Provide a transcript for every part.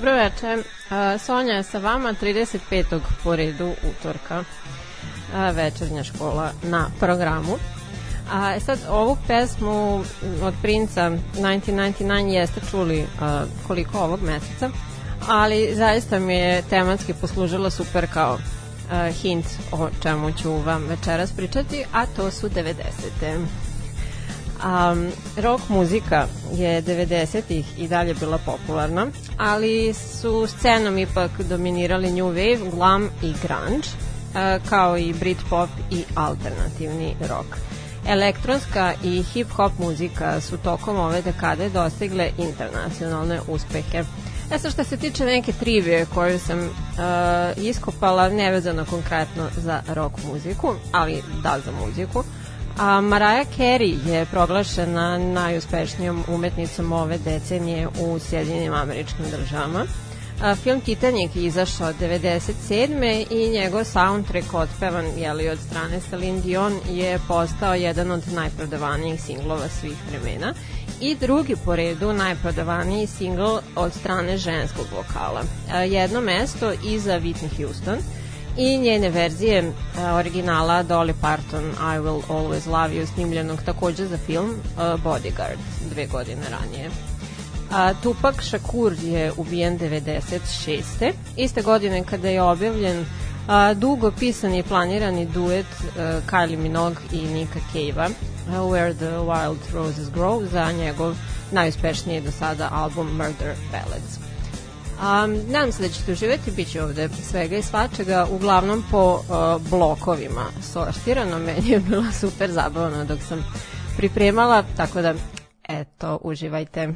Dobro veče. Sonja je sa vama 35. po redu utorka. Večernja škola na programu. A sad ovu pesmu od Princa 1999 jeste čuli koliko ovog meseca, ali zaista mi je tematski poslužila super kao hint o čemu ću vam večeras pričati, a to su 90. Um, rock muzika je 90-ih i dalje bila popularna, ali su scenom ipak dominirali new wave, glam i grunge, uh, kao i Britpop i alternativni rock. Elektronska i hip-hop muzika su tokom ove dekade dostigle internacionalne uspehe. E sad što se tiče neke trivije koju sam uh, iskopala, nevezano konkretno za rock muziku, ali da za muziku, A Mariah Carey je proglašena najuspešnijom umetnicom ove decenije u Sjedinjenim američkim državama. A, film Titanic je izašao 97. i njegov soundtrack otpevan jeli, od strane Celine Dion je postao jedan od najprodavanijih singlova svih vremena i drugi po redu najprodavaniji singl od strane ženskog vokala. A, jedno mesto iza Whitney Houston i njene verzije uh, originala Dolly Parton I Will Always Love You snimljenog takođe za film uh, Bodyguard dve godine ranije. A, Tupac Shakur je ubijen 96. Iste godine kada je objavljen a, dugo pisani i planirani duet a, Kylie Minogue i Nika Cave-a Where the Wild Roses Grow za njegov najuspešniji do sada album Murder Ballads. Um, nadam se da ćete uživati, bit će ovde svega i svačega, uglavnom po uh, blokovima sortirano, meni je bilo super zabavno dok sam pripremala, tako da eto, uživajte.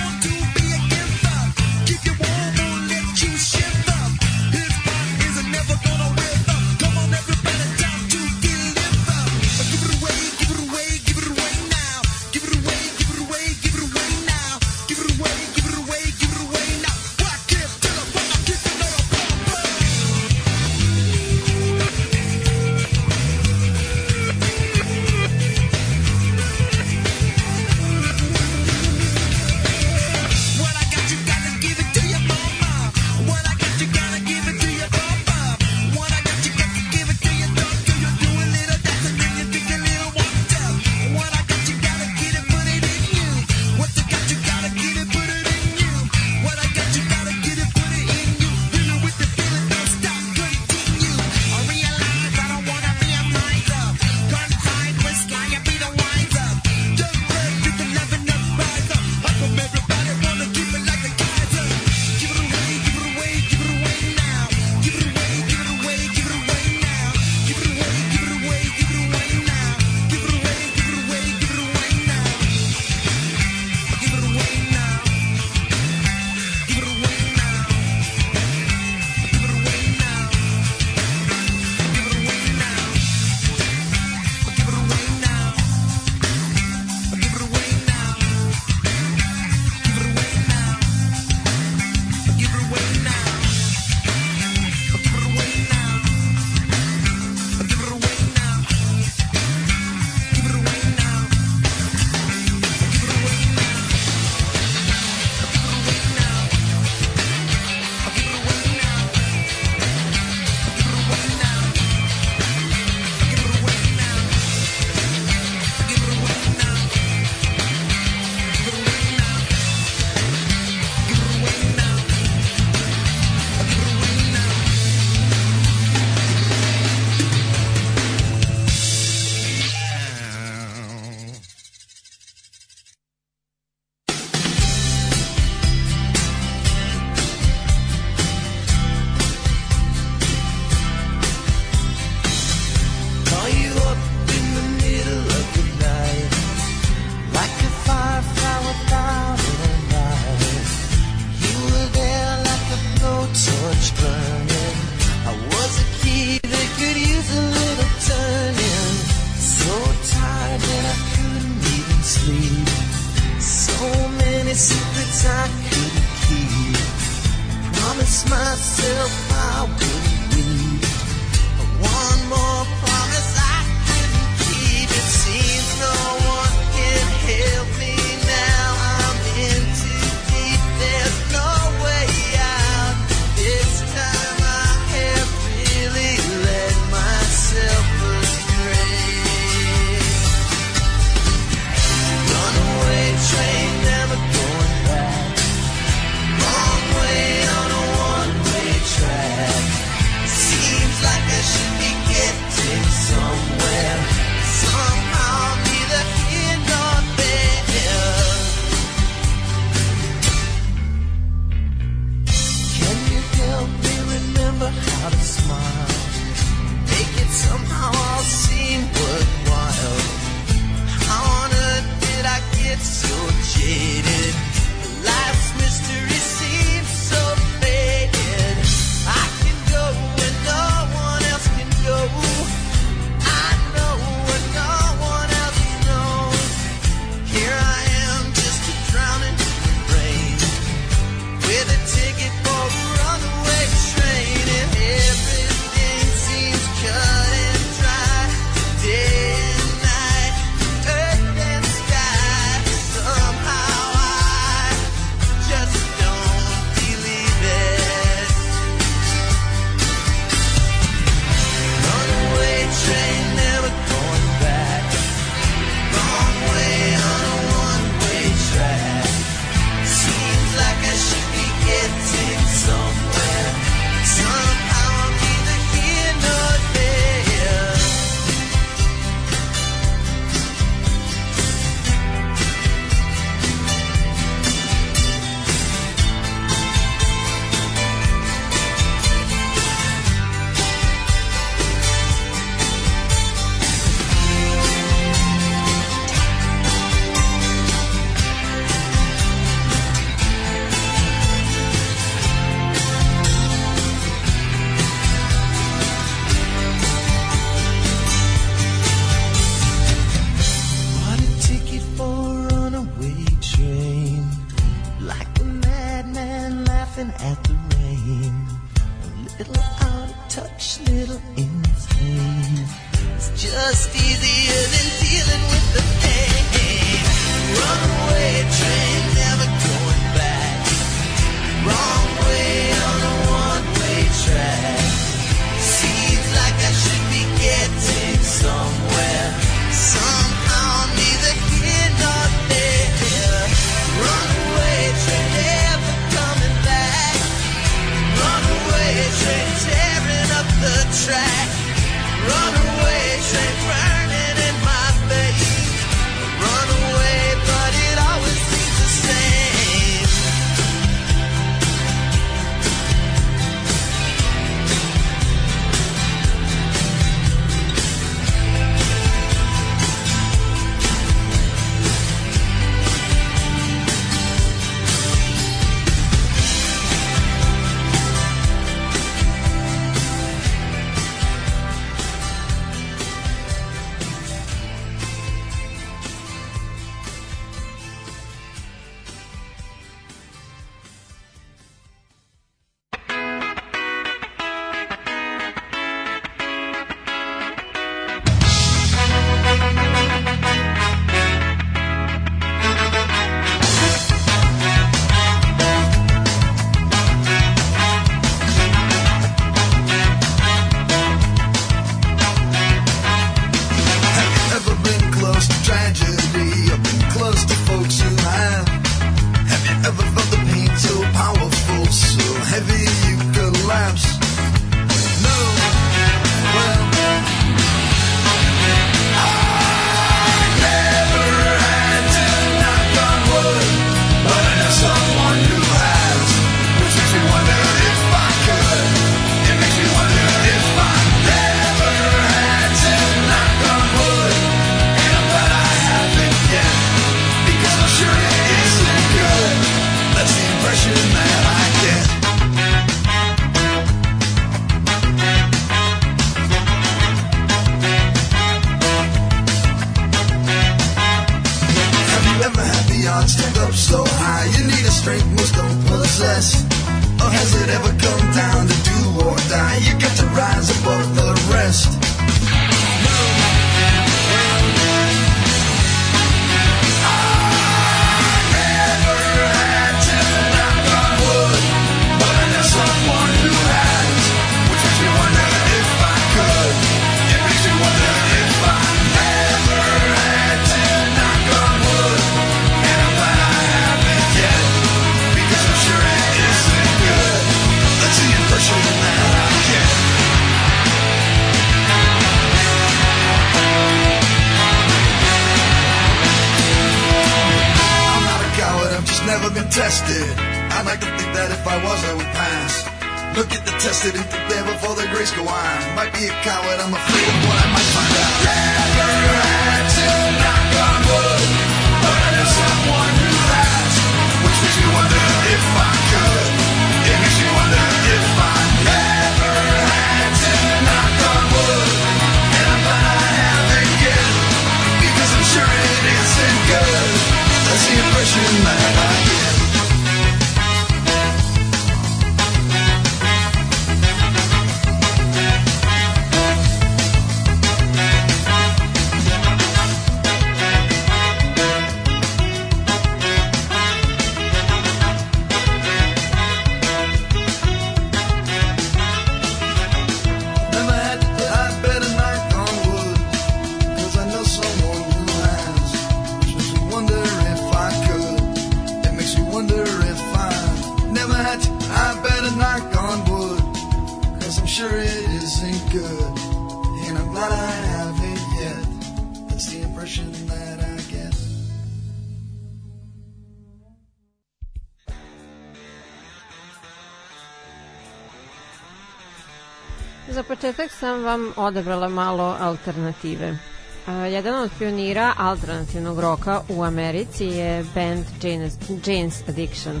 Sam odabrala malo alternative. A, jedan od pionira alternativnog roka u Americi je band Jane's, Jane's Addiction.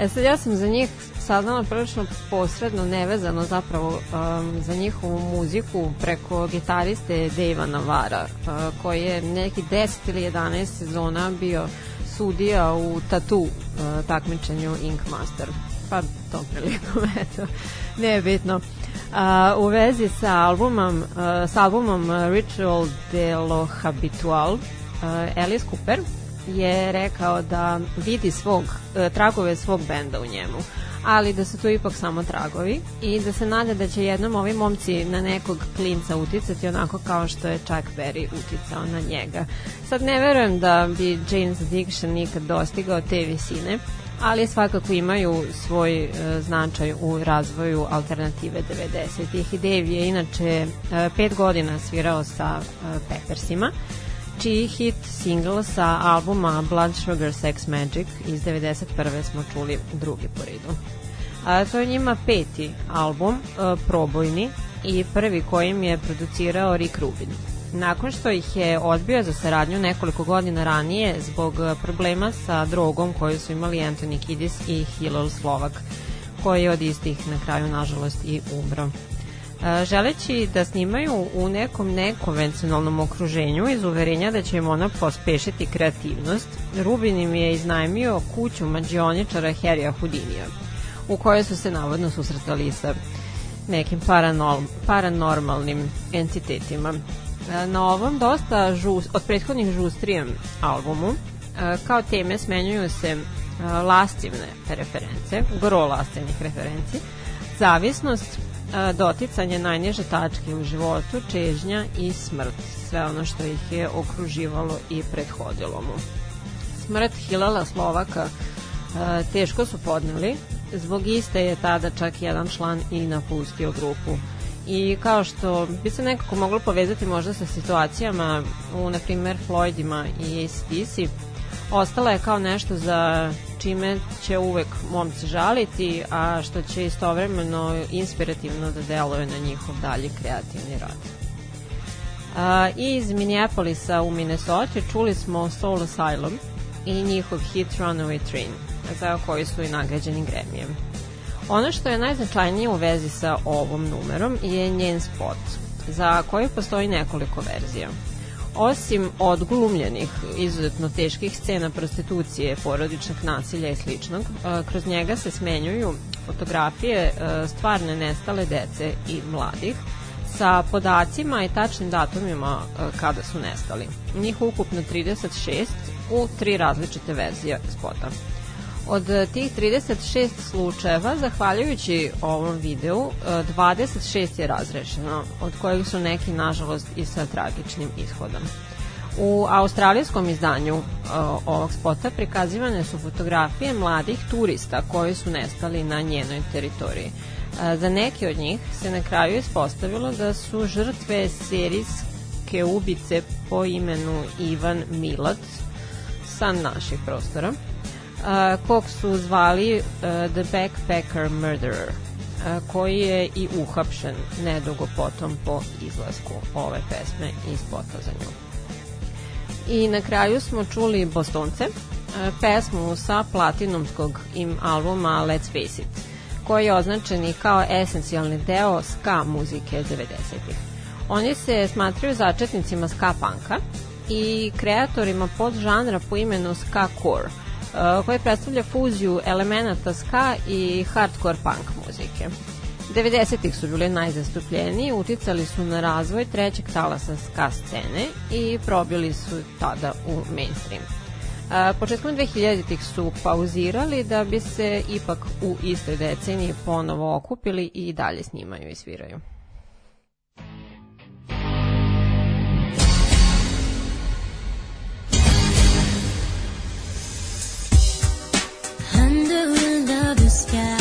E sad ja sam za njih saznala prilično posredno, nevezano zapravo um, za njihovu muziku preko gitariste Dejva Navara, uh, koji je neki 10 ili 11 sezona bio sudija u tatu uh, takmičenju Ink Master. Pa tom prilikom, eto, nije bitno. U vezi sa albumom, sa albumom Ritual de lo Habitual, Alice Cooper je rekao da vidi svog, a, tragove svog benda u njemu ali da su to ipak samo tragovi i da se nada da će jednom ovi momci na nekog klinca uticati onako kao što je Chuck Berry uticao na njega. Sad ne verujem da bi Jane's Addiction nikad dostigao te visine, ali svakako imaju svoj e, značaj u razvoju alternative 90-ih. I Dave je inače e, pet godina svirao sa e, Peppersima, čiji hit single sa albuma Blood Sugar Sex Magic iz 91. smo čuli drugi po redu. A, to je njima peti album, e, probojni, i prvi kojim je producirao Rick Rubin. Nakon što ih je odbio za saradnju nekoliko godina ranije zbog e, problema sa drogom koju su imali Anthony Kiddis i Hillel Slovak, koji je od istih na kraju nažalost i umro. E, želeći da snimaju u nekom nekonvencionalnom okruženju iz uverenja da će im ona pospešiti kreativnost, Rubin im je iznajmio kuću mađioničara Harrya Houdinija, u kojoj su se navodno susretali sa nekim paranormalnim entitetima. E, Na ovom dosta žus, od prethodnih žustrijem albumu e, kao teme smenjuju se e, lastivne reference, gro lastivnih referenci, zavisnost, doticanje najniže tačke u životu, čežnja i smrt, sve ono što ih je okruživalo i prethodilo mu. Smrt Hilala Slovaka teško su podneli, zbog iste je tada čak jedan član i napustio grupu. I kao što bi se nekako moglo povezati možda sa situacijama u, na primer, Floydima i ACDC, ostala je kao nešto za čime će uvek momci žaliti, a što će istovremeno inspirativno da deluje na njihov dalji kreativni rad. A, iz Minneapolisa u Minnesota čuli smo Soul Asylum i njihov hit Runaway Train, za koji su i nagrađeni Gremijem. Ono što je najznačajnije u vezi sa ovom numerom je njen spot, za koji postoji nekoliko verzija. osim odglumljenih izuzetno teških scena prostitucije, porodičnog nasilja i sličnog, e, kroz njega se smenjuju fotografije e, stvarne nestale dece i mladih sa podacima i tačnim datumima e, kada su nestali. Njih ukupno 36 u tri različite verzije spota. Od tih 36 slučajeva, zahvaljujući ovom videu, 26 je razrešeno, od kojih su neki, nažalost, i sa tragičnim ishodom. U australijskom izdanju uh, ovog spota prikazivane su fotografije mladih turista koji su nestali na njenoj teritoriji. Uh, za neke od njih se na kraju ispostavilo da su žrtve serijske ubice po imenu Ivan Milat sa naših prostora uh, kog su zvali uh, The Backpacker Murderer uh, koji je i uhapšen nedugo potom po izlasku ove pesme i spota za nju. I na kraju smo čuli Bostonce, uh, pesmu sa platinumskog im albuma Let's Face It, koji je označen i kao esencijalni deo ska muzike 90-ih. Oni se smatraju začetnicima ska panka i kreatorima podžanra po imenu ska core – koji predstavlja fuziju elemenata ska i hardcore punk muzike. 90-ih su bili najzastupljeniji, uticali su na razvoj trećeg talasa ska scene i probili su tada u mainstream. Uh, početkom 2000-ih su pauzirali da bi se ipak u istoj deceniji ponovo okupili i dalje snimaju i sviraju. Sky,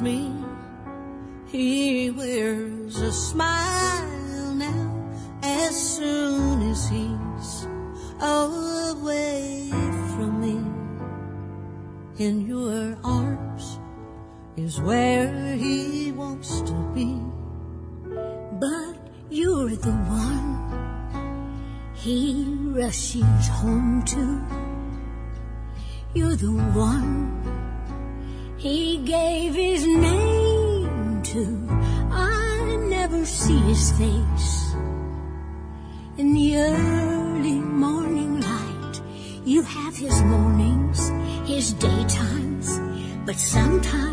me, but sometimes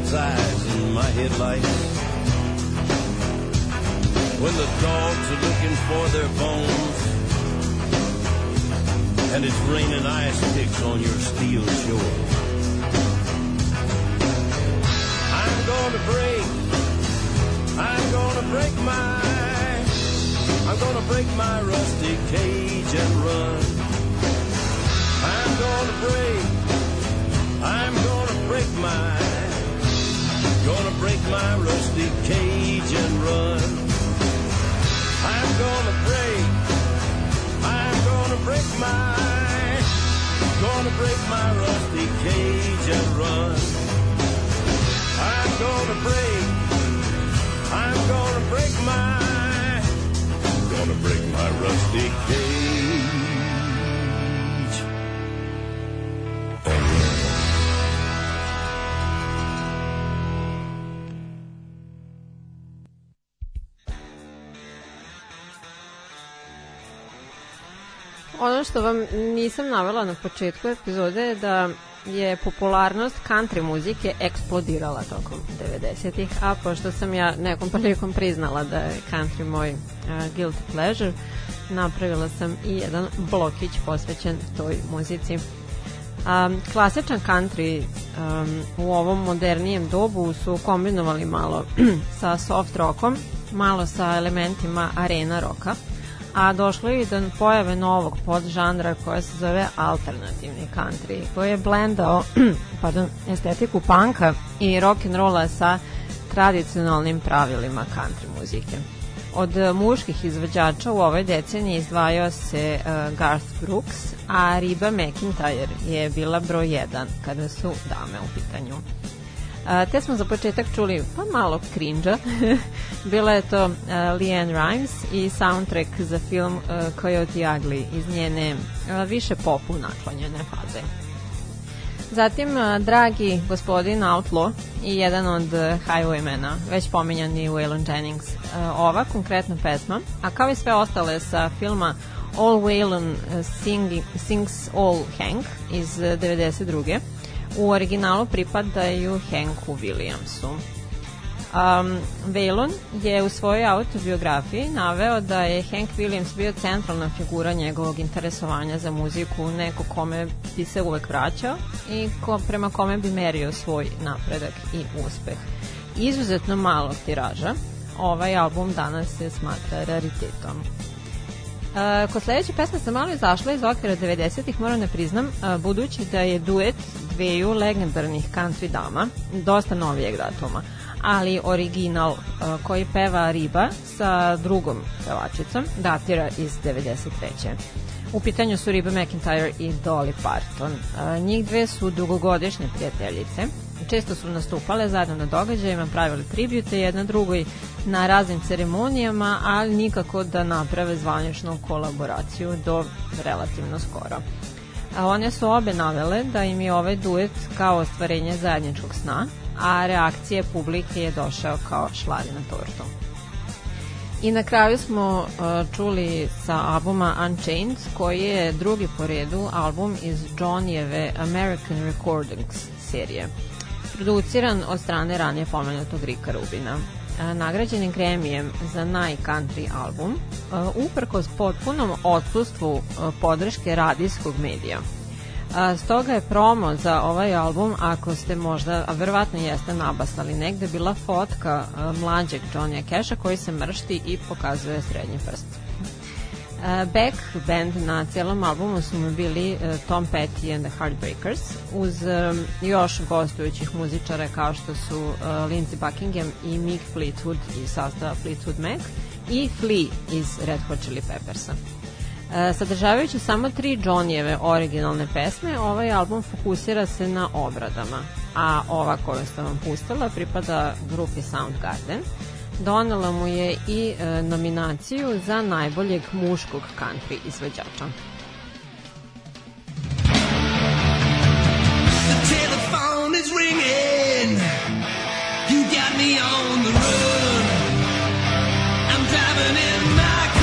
God's eyes in my headlights. When the dogs are looking for their bones, and it's raining ice picks on your steel shore. I'm gonna break, I'm gonna break my, I'm gonna break my rusty cage and run. I'm gonna break, I'm gonna break my. Gonna break my rusty cage and run. I'm gonna break. I'm gonna break my. Gonna break my rusty cage and run. I'm gonna break. I'm gonna break my. Gonna break my rusty cage. ono što vam nisam navela na početku epizode je da je popularnost country muzike eksplodirala tokom 90-ih, a pošto sam ja nekom prilikom priznala da je country moj uh, guilty pleasure, napravila sam i jedan blokić posvećen toj muzici. Um, klasičan country um, u ovom modernijem dobu su kombinovali malo sa soft rockom, malo sa elementima arena roka, a došlo je i do pojave novog podžanra koja se zove alternativni country, koji je blendao pardon, estetiku panka i rock and rolla sa tradicionalnim pravilima country muzike. Od e, muških izvođača u ovoj deceniji izdvajao se uh, Garth Brooks, a Riba McIntyre je bila broj 1 kada su dame u pitanju. A, te smo za početak čuli pa malo cringe Bila je to uh, Leanne Rimes i soundtrack za film uh, Coyote Ugly iz njene uh, više popu naklonjene faze. Zatim, uh, dragi gospodin Outlaw i jedan od uh, Highwaymana, već pominjani Waylon Jennings. Uh, ova konkretna pesma, a kao i sve ostale sa filma All Waylon sing, Sings All Hank iz uh, 92 u originalu pripadaju Hanku Williamsu. Um, Waylon je u svojoj autobiografiji naveo da je Hank Williams bio centralna figura njegovog interesovanja za muziku, neko kome bi se uvek vraćao i ko, prema kome bi merio svoj napredak i uspeh. Izuzetno malog tiraža, ovaj album danas se smatra raritetom. Uh, kod sledeće pesme sam malo izašla iz okvira 90-ih, moram da priznam, uh, budući da je duet dveju legendarnih country dama, dosta novijeg datuma, ali original uh, koji peva Riba sa drugom pevačicom datira iz 93. U pitanju su Riba McIntyre i Dolly Parton. Uh, njih dve su dugogodišnje prijateljice. Često su nastupale zajedno na događajima, pravili tribute jedna drugoj na raznim ceremonijama, ali nikako da naprave zvaničnu kolaboraciju do relativno skoro. A one su obe navele da im je ovaj duet kao ostvarenje zajedničkog sna, a reakcije publike je došao kao šlari na tortu. I na kraju smo uh, čuli sa albuma Unchained, koji je drugi po redu album iz Johnnyjeve American Recordings serije. Produciran od strane ranije pomenutog Rika Rubina. Uh, nagrađen je Gremijem za naj-country album, uh, uprkos potpunom odsustvu uh, podrške radijskog medija. Stoga je promo za ovaj album, ako ste možda, a verovatno jeste nabasali negde, bila fotka mlađeg Johnny Casha koji se mršti i pokazuje srednji prst. Uh, back band na celom albumu su mu bili uh, Tom Petty and the Heartbreakers uz um, još gostujućih muzičara kao što su Lindsey Buckingham i Mick Fleetwood iz sastava Fleetwood Mac i Flea iz Red Hot Chili Peppersa. Sadržavajući samo tri Johnnyjeve originalne pesme, ovaj album fokusira se na obradama, a ova koju sam vam pustila pripada grupi Soundgarden. Donela mu je i e, nominaciju za najboljeg muškog country izvođača. The telephone is ringing. You got me on the run. I'm driving in my car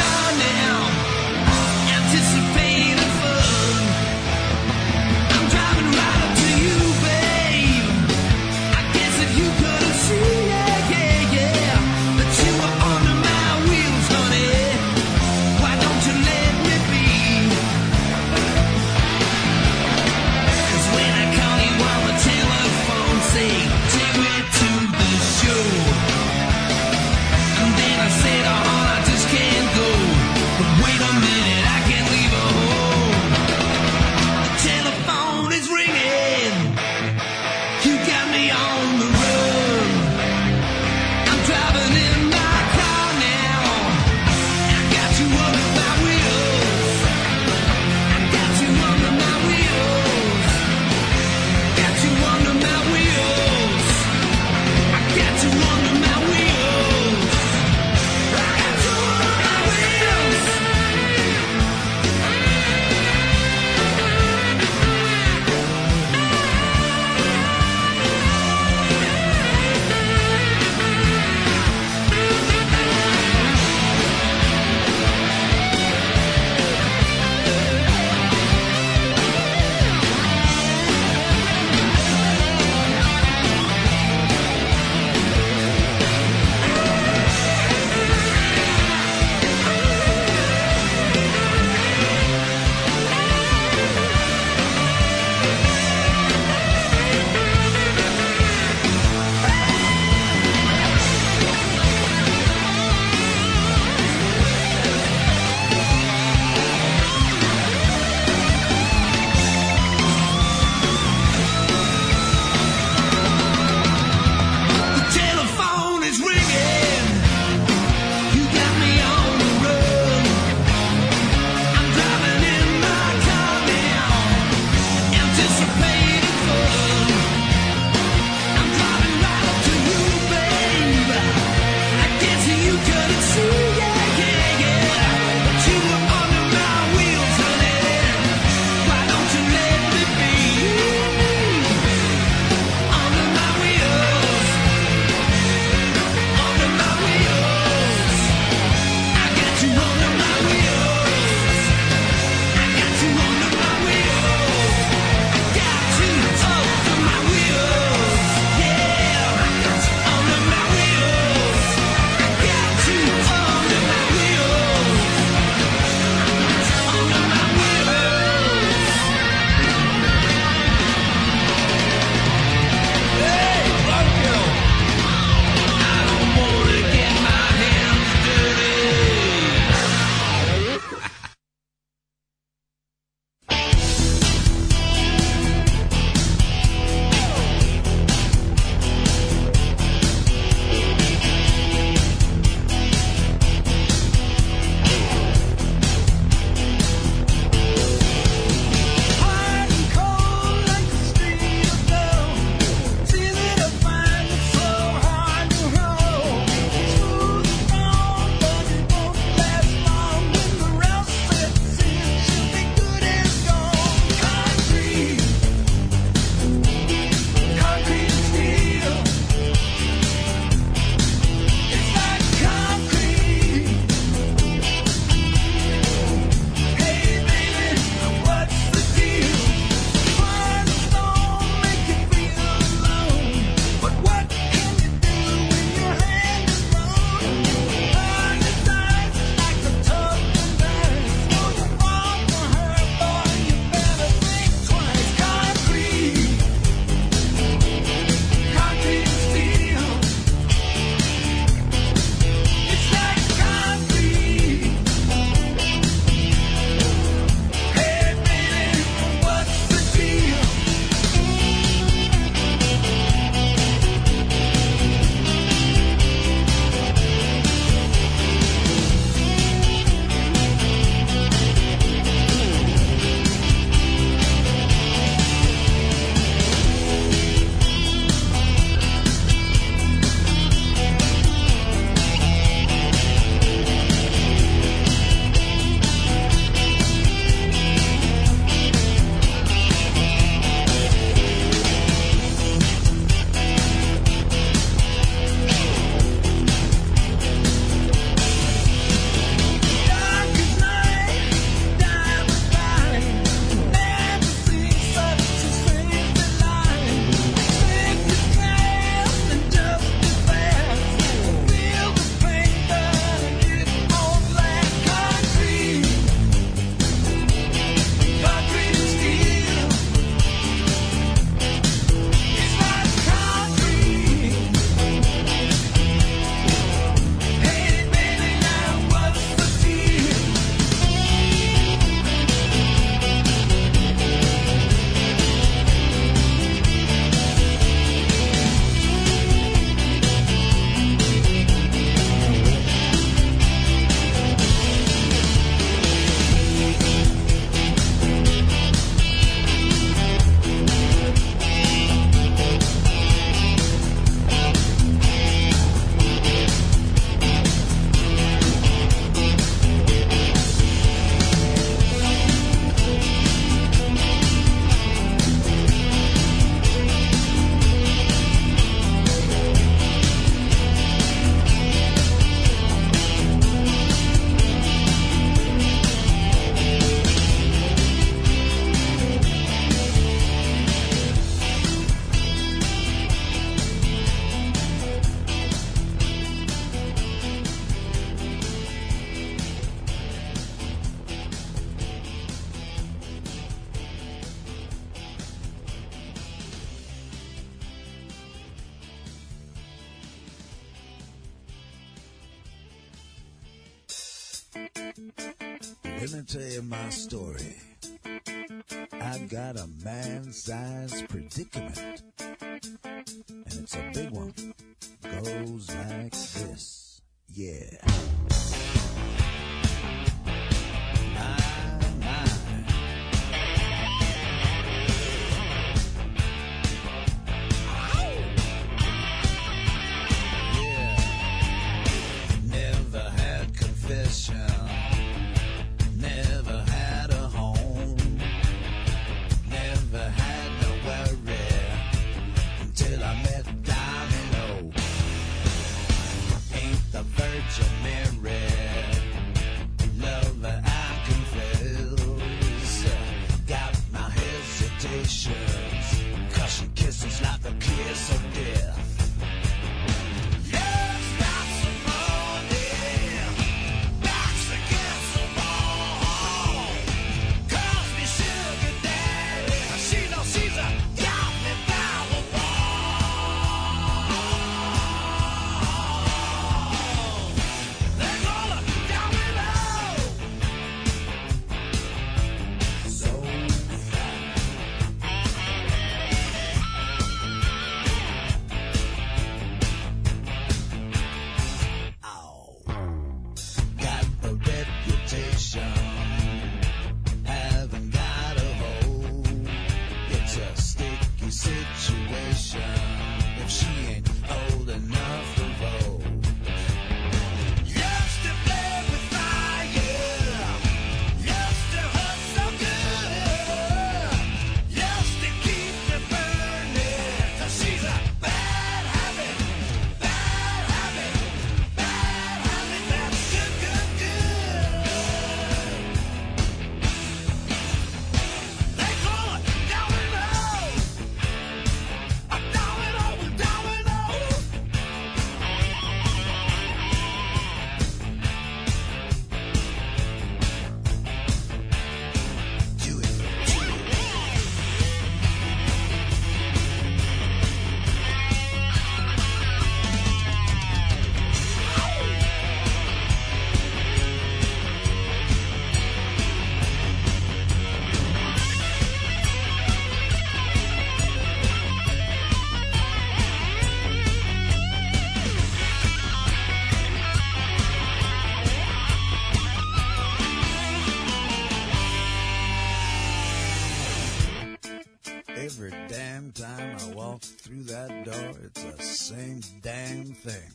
thing.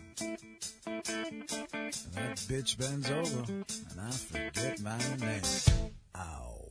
And that bitch bends over, and I forget my name. Ow.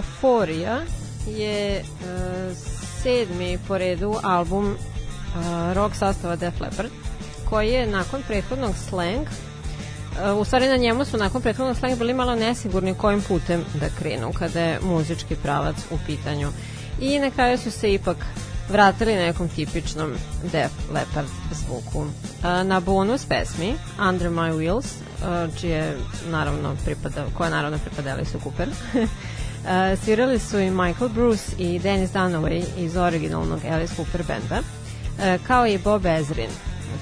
Euforija je e, sedmi po redu album a, rock sastava Def Leppard, koji je nakon prethodnog Slang e, u stvari na njemu su nakon prethodnog Slang bili malo nesigurni kojim putem da krenu kada je muzički pravac u pitanju. I na kraju su se ipak vratili nekom tipičnom Def Leppard zvuku. Na bonus pesmi Under My Wheels, čije naravno pripada, koja naravno pripadali su Cooper, svirali su i Michael Bruce i Dennis Dunaway iz originalnog Alice Cooper benda, a, kao i Bob Ezrin,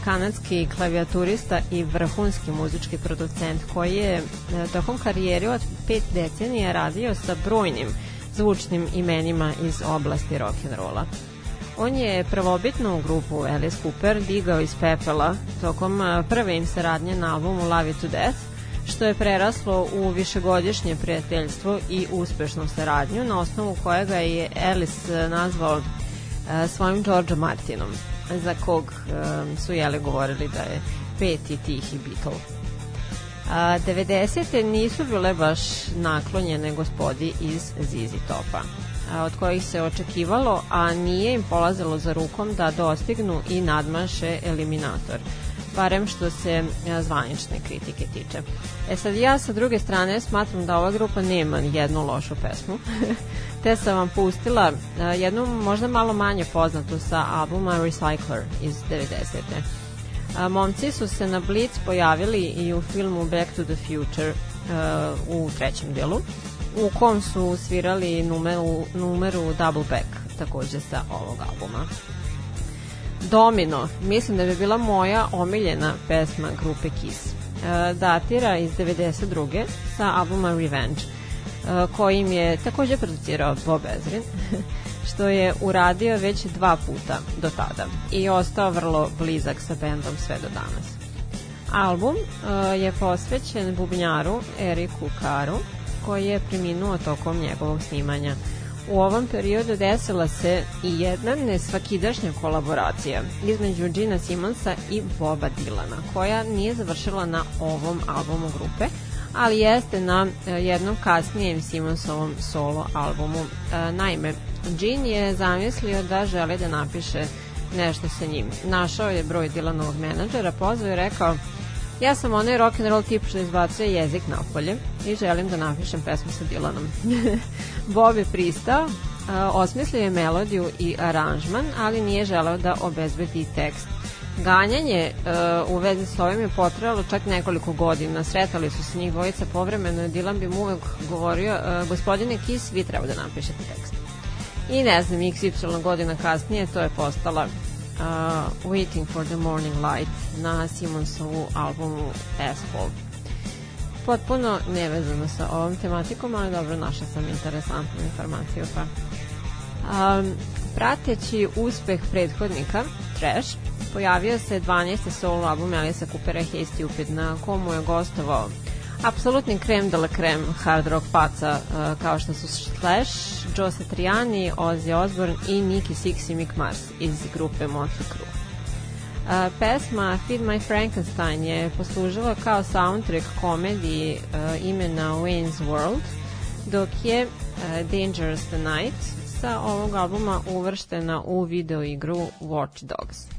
kanadski klavijaturista i vrhunski muzički producent koji je e, tokom karijere od pet decenija radio sa brojnim zvučnim imenima iz oblasti rock'n'rolla. On je prvobitnu grupu Alice Cooper digao iz pepela tokom prve im saradnje na albumu Love It to Death, što je preraslo u višegodišnje prijateljstvo i uspešnu saradnju, na osnovu kojega je Alice a, nazvao a, svojim George Martinom, za kog a, su jele govorili da je peti tihi Beatle. A, 90. nisu bile baš naklonjene gospodi iz ZZ Topa a, od kojih se očekivalo, a nije im polazilo za rukom da dostignu i nadmaše eliminator barem što se a, zvanične kritike tiče. E sad ja sa druge strane smatram da ova grupa nema jednu lošu pesmu, te sam vam pustila a, jednu možda malo manje poznatu sa albuma Recycler iz 90. A, momci su se na Blitz pojavili i u filmu Back to the Future uh, u trećem delu, u kom su svirali numeru, numeru Double Back, takođe sa ovog albuma. Domino, mislim da bi bila moja omiljena pesma grupe Kiss. E, datira iz 92. sa albuma Revenge, e, kojim je takođe producirao Bob Ezrin, što je uradio već dva puta do tada i ostao vrlo blizak sa bendom sve do danas. Album uh, je posvećen bubnjaru Eriku Karu, koji je preminuo tokom njegovog snimanja. U ovom periodu desila se i jedna nesvakidašnja kolaboracija između Gina Simonsa i Boba Dilana, koja nije završila na ovom albumu grupe, ali jeste na e, jednom kasnijem Simonsovom solo albumu. E, Naime, Gene je zamislio da želi da napiše nešto sa njim. Našao je broj Dilanovog menadžera, pozvao i rekao Ja sam onaj rock and roll tip što izbacuje jezik napolje i želim da napišem pesmu sa Dylanom. Bob je pristao, a, osmislio je melodiju i aranžman, ali nije želeo da obezbedi tekst. Ganjanje uh, u vezi s ovim je potrajalo čak nekoliko godina. Sretali su se njih dvojica povremeno i Dylan bi mu uvek govorio uh, gospodine Kiss, vi treba da napišete tekst. I ne znam, XY godina kasnije to je postala uh, Waiting for the Morning Light na Simonsovu albumu Asphalt. Potpuno nevezano sa ovom tematikom, ali dobro, našla sam interesantnu informaciju. Pa. Um, prateći uspeh prethodnika, Trash, pojavio se 12. solo album Alisa Coopera Hasty Cupid na komu je gostovao apsolutni krem de la krem hard rock faca uh, kao što su Slash, Joe Satriani, Ozzy Osbourne i Nicky Six i Mick Mars iz grupe Motley Crue. Uh, pesma Feed My Frankenstein je poslužila kao soundtrack komediji uh, imena Wayne's World, dok je uh, Dangerous the Night sa ovog albuma uvrštena u video igru Watch Dogs.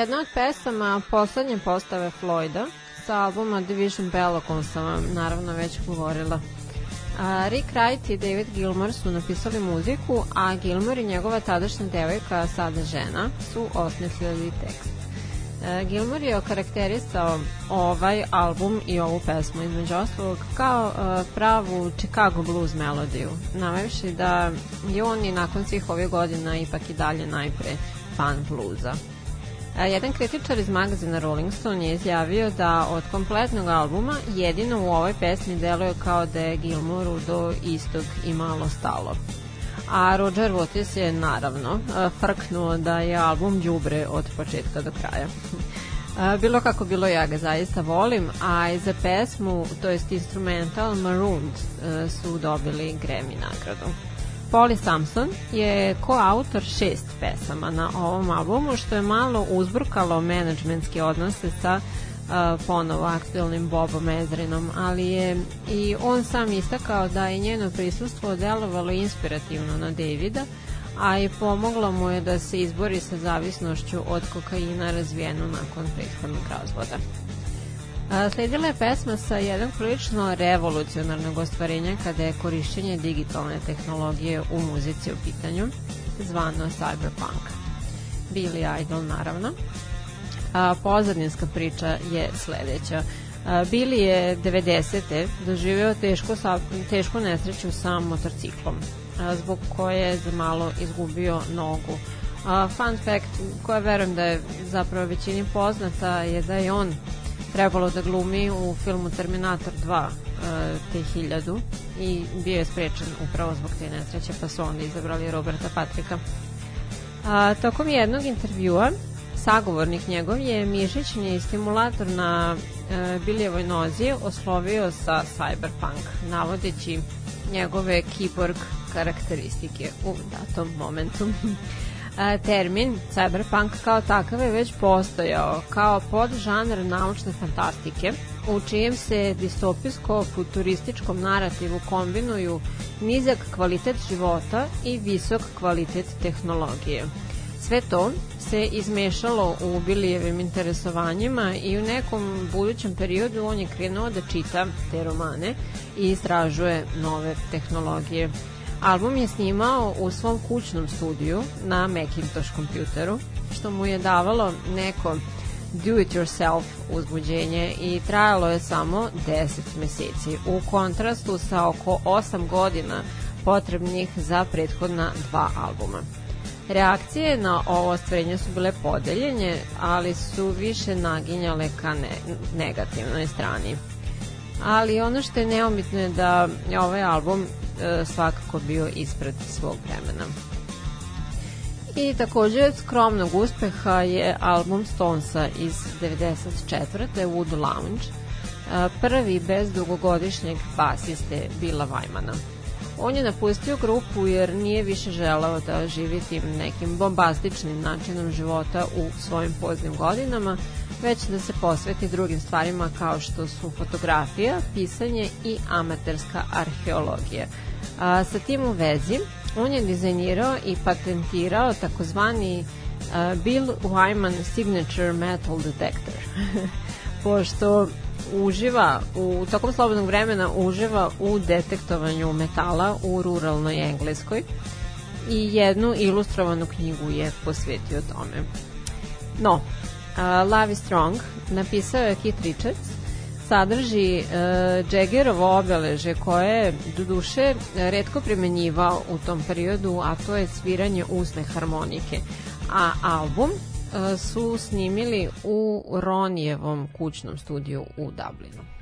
Jedna od pesama poslednje postave Floyda sa albuma Division Bell o sam vam naravno već govorila. A, Rick Wright i David Gilmour su napisali muziku, a Gilmour i njegova tadašnja devojka, sada žena, su osmislili tekst. E, Gilmour je okarakterisao ovaj album i ovu pesmu između ostalog kao e, pravu Chicago blues melodiju, navevši da je on i nakon svih ovih godina ipak i dalje najpre fan bluza. A, Jedan kritičar iz magazina Rolling Stone je izjavio da od kompletnog albuma jedino u ovoj pesmi deluje kao da je Gilmouru do istog i malo stalo. A Roger Waters je naravno a, frknuo da je album đubre od početka do kraja. A, Bilo kako bilo, ja ga zaista volim, a i za pesmu, to jest instrumental Marooned, e, su dobili Grammy nagradu. Polly Samson je koautor šest pesama na ovom albumu, što je malo uzburkalo menadžmentske odnose sa uh, ponovo aktualnim Bobom Ezrinom, ali je i on sam istakao da je njeno prisustvo delovalo inspirativno na Davida, a i pomoglo mu je da se izbori sa zavisnošću od kokaina razvijenu nakon prethodnog razvoda. Sledila je pesma sa jednog prilično revolucionarnog ostvarenja kada je korišćenje digitalne tehnologije u muzici u pitanju, zvano Cyberpunk. Billy Idol, naravno. A, pozadinska priča je sledeća. A, Billy je 90. doživeo teško, sa, tešku nesreću sa motorciklom, zbog koje je za malo izgubio nogu. A, fun fact, koja verujem da je zapravo većini poznata, je da je on trebalo da glumi u filmu Terminator 2 uh, te hiljadu i bio je sprečen upravo zbog te nesreće pa su onda izabrali Roberta Patrika. A, tokom jednog intervjua sagovornik njegov je mišićni stimulator na e, Bilijevoj nozi oslovio sa Cyberpunk, navodeći njegove kiborg karakteristike u datom momentu. A, termin cyberpunk kao takav je već postojao kao podžanr naučne fantastike u čijem se distopijsko-futurističkom narativu kombinuju nizak kvalitet života i visok kvalitet tehnologije. Sve to se izmešalo u Bilijevim interesovanjima i u nekom budućem periodu on je krenuo da čita te romane i istražuje nove tehnologije. Album je snimao u svom kućnom studiju na Macintosh kompjuteru, što mu je davalo neko do-it-yourself uzbuđenje i trajalo je samo 10 meseci, u kontrastu sa oko 8 godina potrebnih za prethodna dva albuma. Reakcije na ovo ostvarenje su bile podeljenje, ali su više naginjale ka ne, negativnoj strani. Ali ono što je neomitno je da ovaj album svakako bio ispred svog vremena. I takođe od skromnog uspeha je album Stonesa iz 94. Wood Lounge, e, prvi bez dugogodišnjeg basiste Bila Vajmana. On je napustio grupu jer nije više želeo da živi tim nekim bombastičnim načinom života u svojim poznim godinama, već da se posveti drugim stvarima kao što su fotografija, pisanje i amaterska arheologija. A, sa tim u vezi, on je dizajnirao i patentirao takozvani Bill Wyman Signature Metal Detector. Pošto uživa u tokom slobodnog vremena uživa u detektovanju metala u ruralnoj Engleskoj i jednu ilustrovanu knjigu je posvetio tome. No, uh, Love is Strong napisao je Keith Richards sadrži uh, Jaggerovo obeleže koje je do duše redko primenjivao u tom periodu, a to je sviranje usne harmonike. A album e, su snimili u Ronijevom kućnom studiju u Dublinu.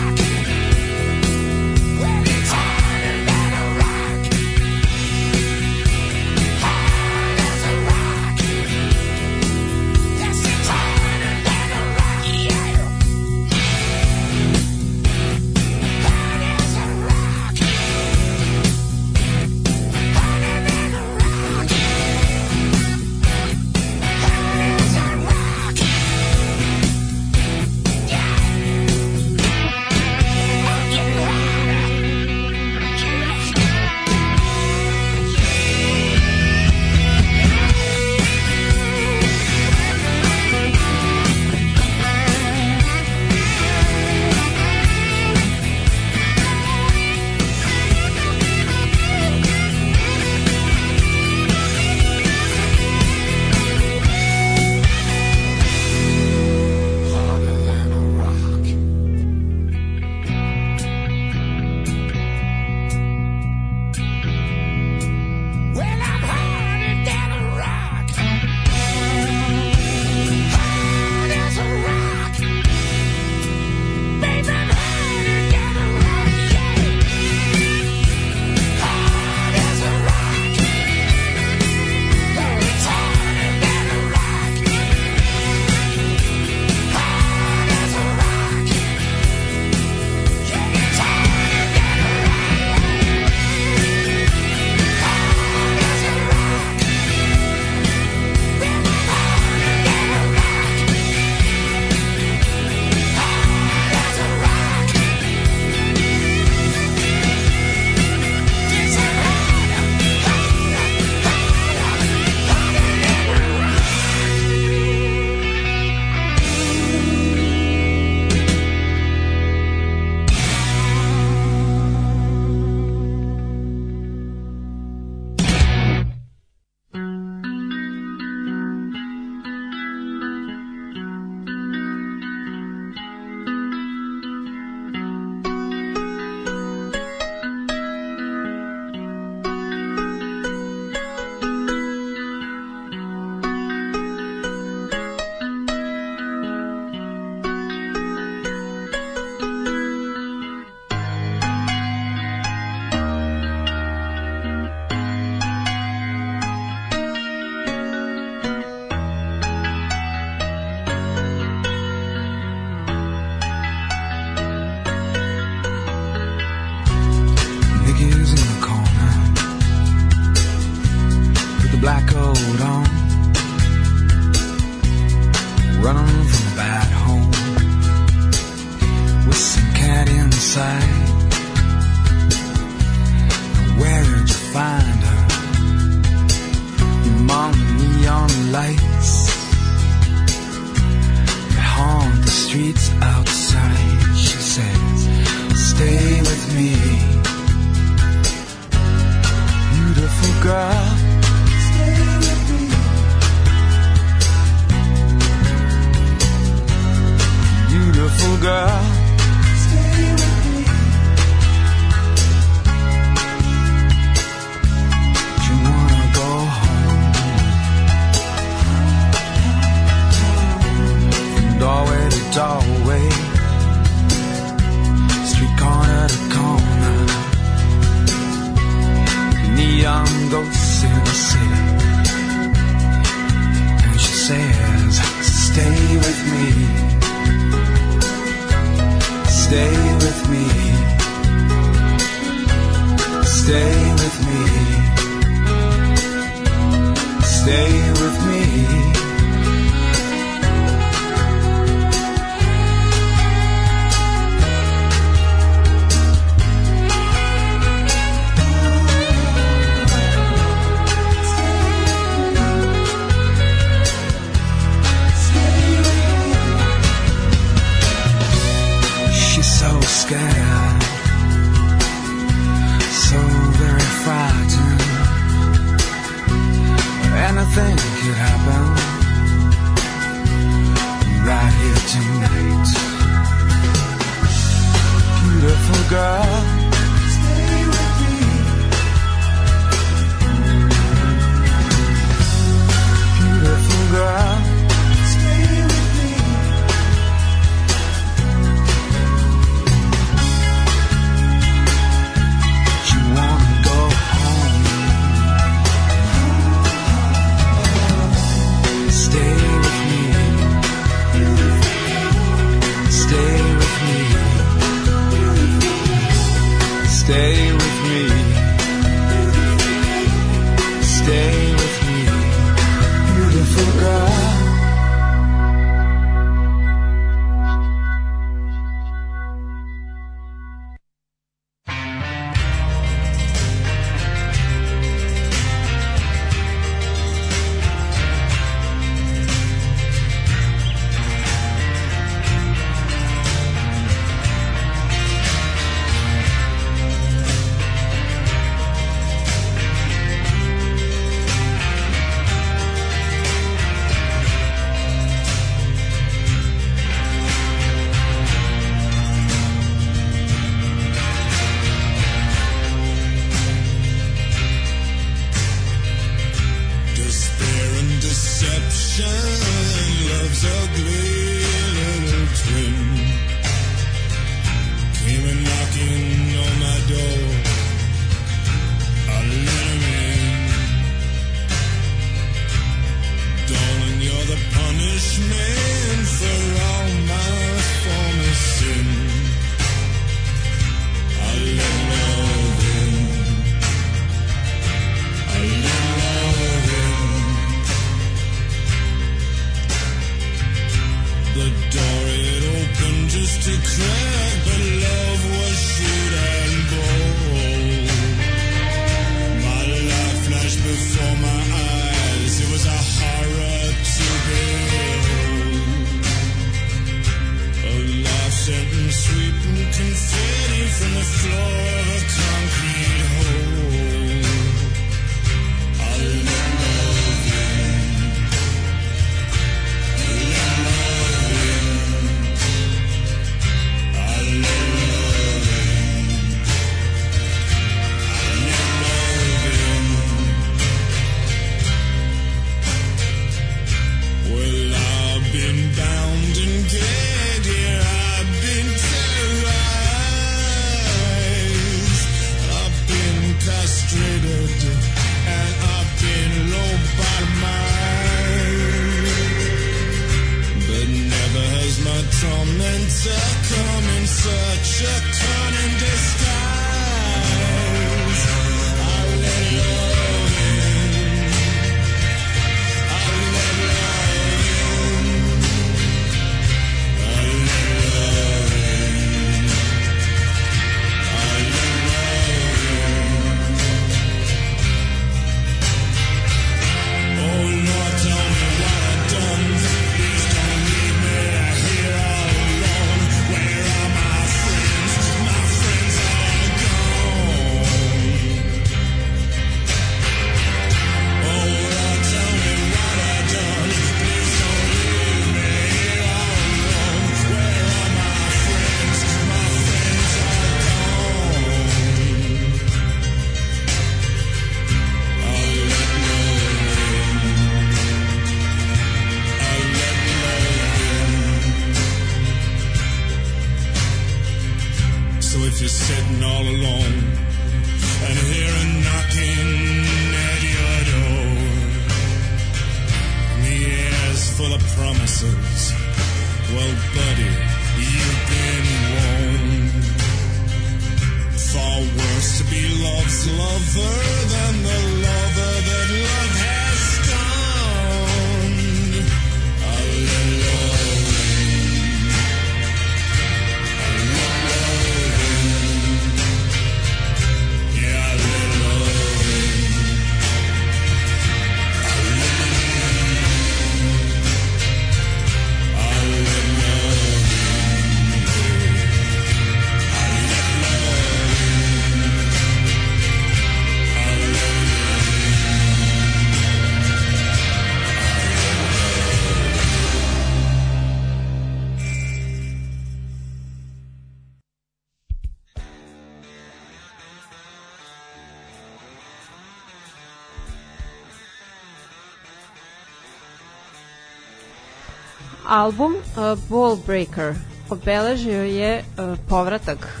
Album uh, Ball Breaker obeležio je uh, povratak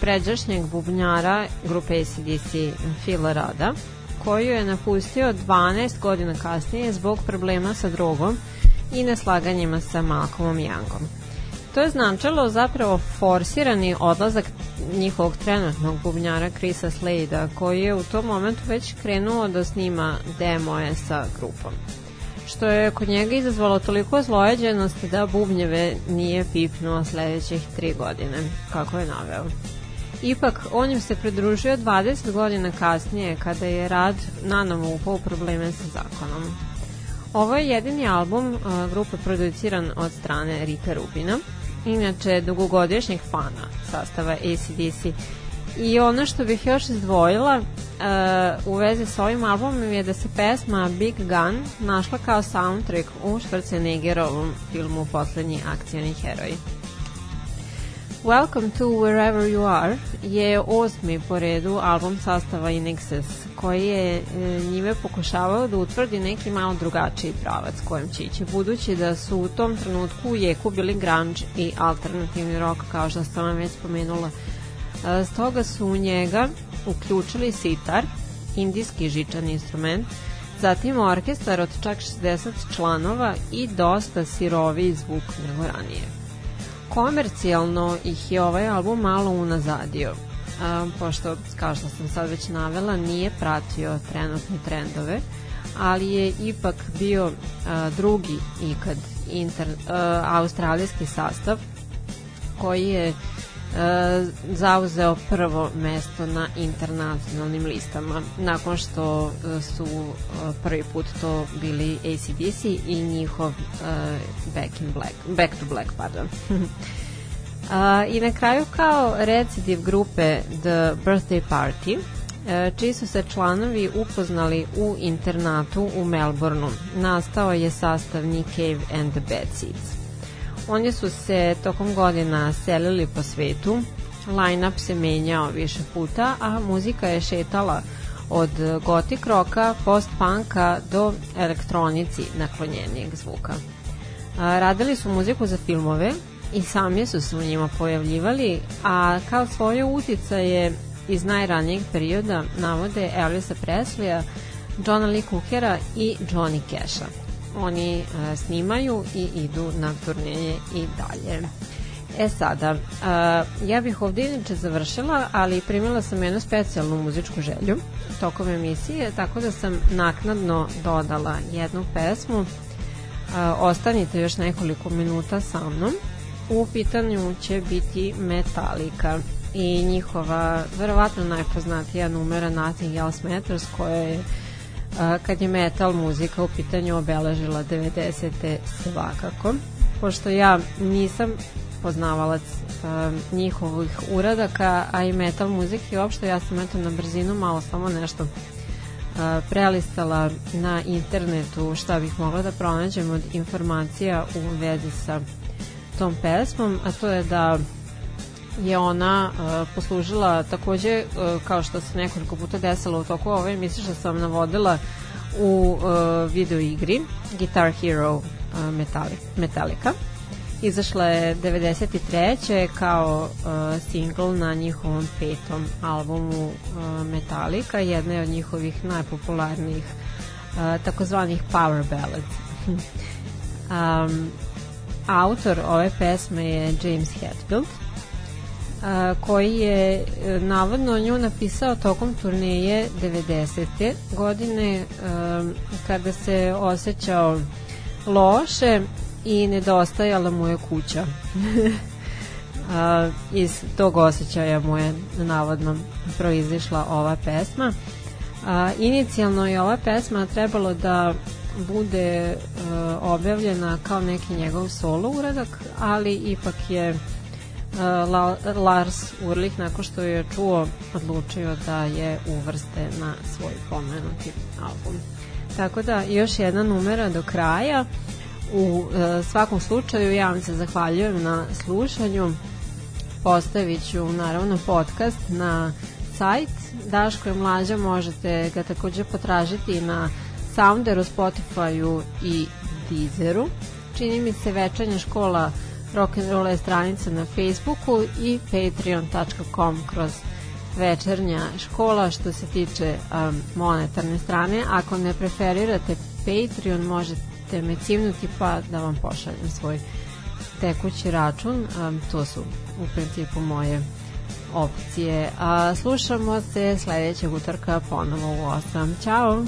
pređašnjeg bubnjara grupe ACDC Phila Rada, koju je napustio 12 godina kasnije zbog problema sa drogom i neslaganjima sa Malcolmom Youngom. To je značilo zapravo forsirani odlazak njihovog trenutnog bubnjara Chrisa Slade-a, koji je u tom momentu već krenuo da snima demoje sa grupom što je kod njega izazvalo toliko zlojeđenosti da bubnjeve nije pipnuo sledećih tri godine, kako je naveo. Ipak, on im se pridružio 20 godina kasnije kada je rad nanovo upao probleme sa zakonom. Ovo je jedini album a, grupe produciran od strane Rika Rubina, inače dugogodišnjeg fana sastava ACDC I ono što bih još izdvojila uh, u vezi s ovim albumom je da se pesma Big Gun našla kao soundtrack u Schwarzeneggerovom filmu Poslednji akcijani heroj. Welcome to Wherever You Are je osmi po redu album sastava In Excess, koji je e, njime pokušavao da utvrdi neki malo drugačiji pravac kojem će ići, budući da su u tom trenutku u jeku bili grunge i alternativni rock, kao što sam vam već spomenula. E, Stoga su u njega uključili sitar, indijski žičan instrument, zatim orkestar od čak 60 članova i dosta siroviji zvuk nego ranije. Komercijalno ih je ovaj album malo unazadio, pošto, kao što sam sad već navela, nije pratio trenutne trendove, ali je ipak bio drugi ikad inter, australijski sastav koji je zauzeo prvo mesto na internacionalnim listama nakon što e, su e, prvi put to bili ACDC i njihov e, Back in Black Back to Black pardon I na kraju kao recidiv grupe The Birthday Party e, čiji su se članovi upoznali u internatu u Melbourneu. Nastao je sastav Nick Cave and the Bad Seeds. Oni su se tokom godina selili po svetu, line-up se menjao više puta, a muzika je šetala od gotik roka, post-punka do elektronici naklonjenijeg zvuka. Radili su muziku za filmove i sami su se u njima pojavljivali, a kao svoje uticaje iz najranijeg perioda navode Elvisa Presleya, Johna Lee Cookera i Johnny Casha. Oni e, snimaju i idu na turneje i dalje. E sada, a, ja bih ovde inače završila, ali primila sam jednu specijalnu muzičku želju tokom emisije, tako da sam naknadno dodala jednu pesmu. A, ostanite još nekoliko minuta sa mnom. U pitanju će biti Metallica i njihova verovatno najpoznatija numera Nothing Else Matters koja je kad je metal muzika u pitanju obeležila 90. svakako pošto ja nisam poznavalac a, njihovih uradaka, a i metal muzike uopšte, ja sam eto na brzinu malo samo nešto a, prelistala na internetu šta bih mogla da pronađem od informacija u vezi sa tom pesmom, a to je da je ona uh, poslužila takođe uh, kao što se nekoliko puta desilo u toku ove emisije što sam navodila u uh, video igri Guitar Hero uh, Metallica Izašla je 93. kao uh, single na njihovom petom albumu uh, Metallica, jedna je od njihovih najpopularnijih uh, takozvanih power ballads. um, autor ove pesme je James Hetfield, a, koji je e, navodno nju napisao tokom turneje 90. godine a, kada se osjećao loše i nedostajala mu je kuća. a, iz tog osjećaja mu je navodno proizišla ova pesma. A, inicijalno je ova pesma trebalo da bude uh, objavljena kao neki njegov solo uradak, ali ipak je La, Lars Urlich nakon što je čuo odlučio da je uvrste na svoj pomenuti album. Tako da još jedna numera do kraja. U uh, svakom slučaju ja vam se zahvaljujem na slušanju. Postavit ću naravno podcast na sajt Daško je mlađa, možete ga takođe potražiti na Sounderu, Spotifyu i Deezeru. Čini mi se večernja škola rock'n'roll je stranica na Facebooku i patreon.com kroz večernja škola što se tiče um, monetarne strane. Ako ne preferirate Patreon, možete me cimnuti pa da vam pošaljem svoj tekući račun. Um, to su u principu moje opcije. A, slušamo se sledećeg utorka ponovo u 8. Ćao!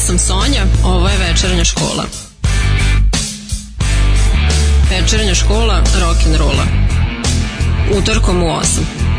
Sam Sonja, ovo je večernja škola. Večernja škola rock'n'rolla. Utorkom u 8.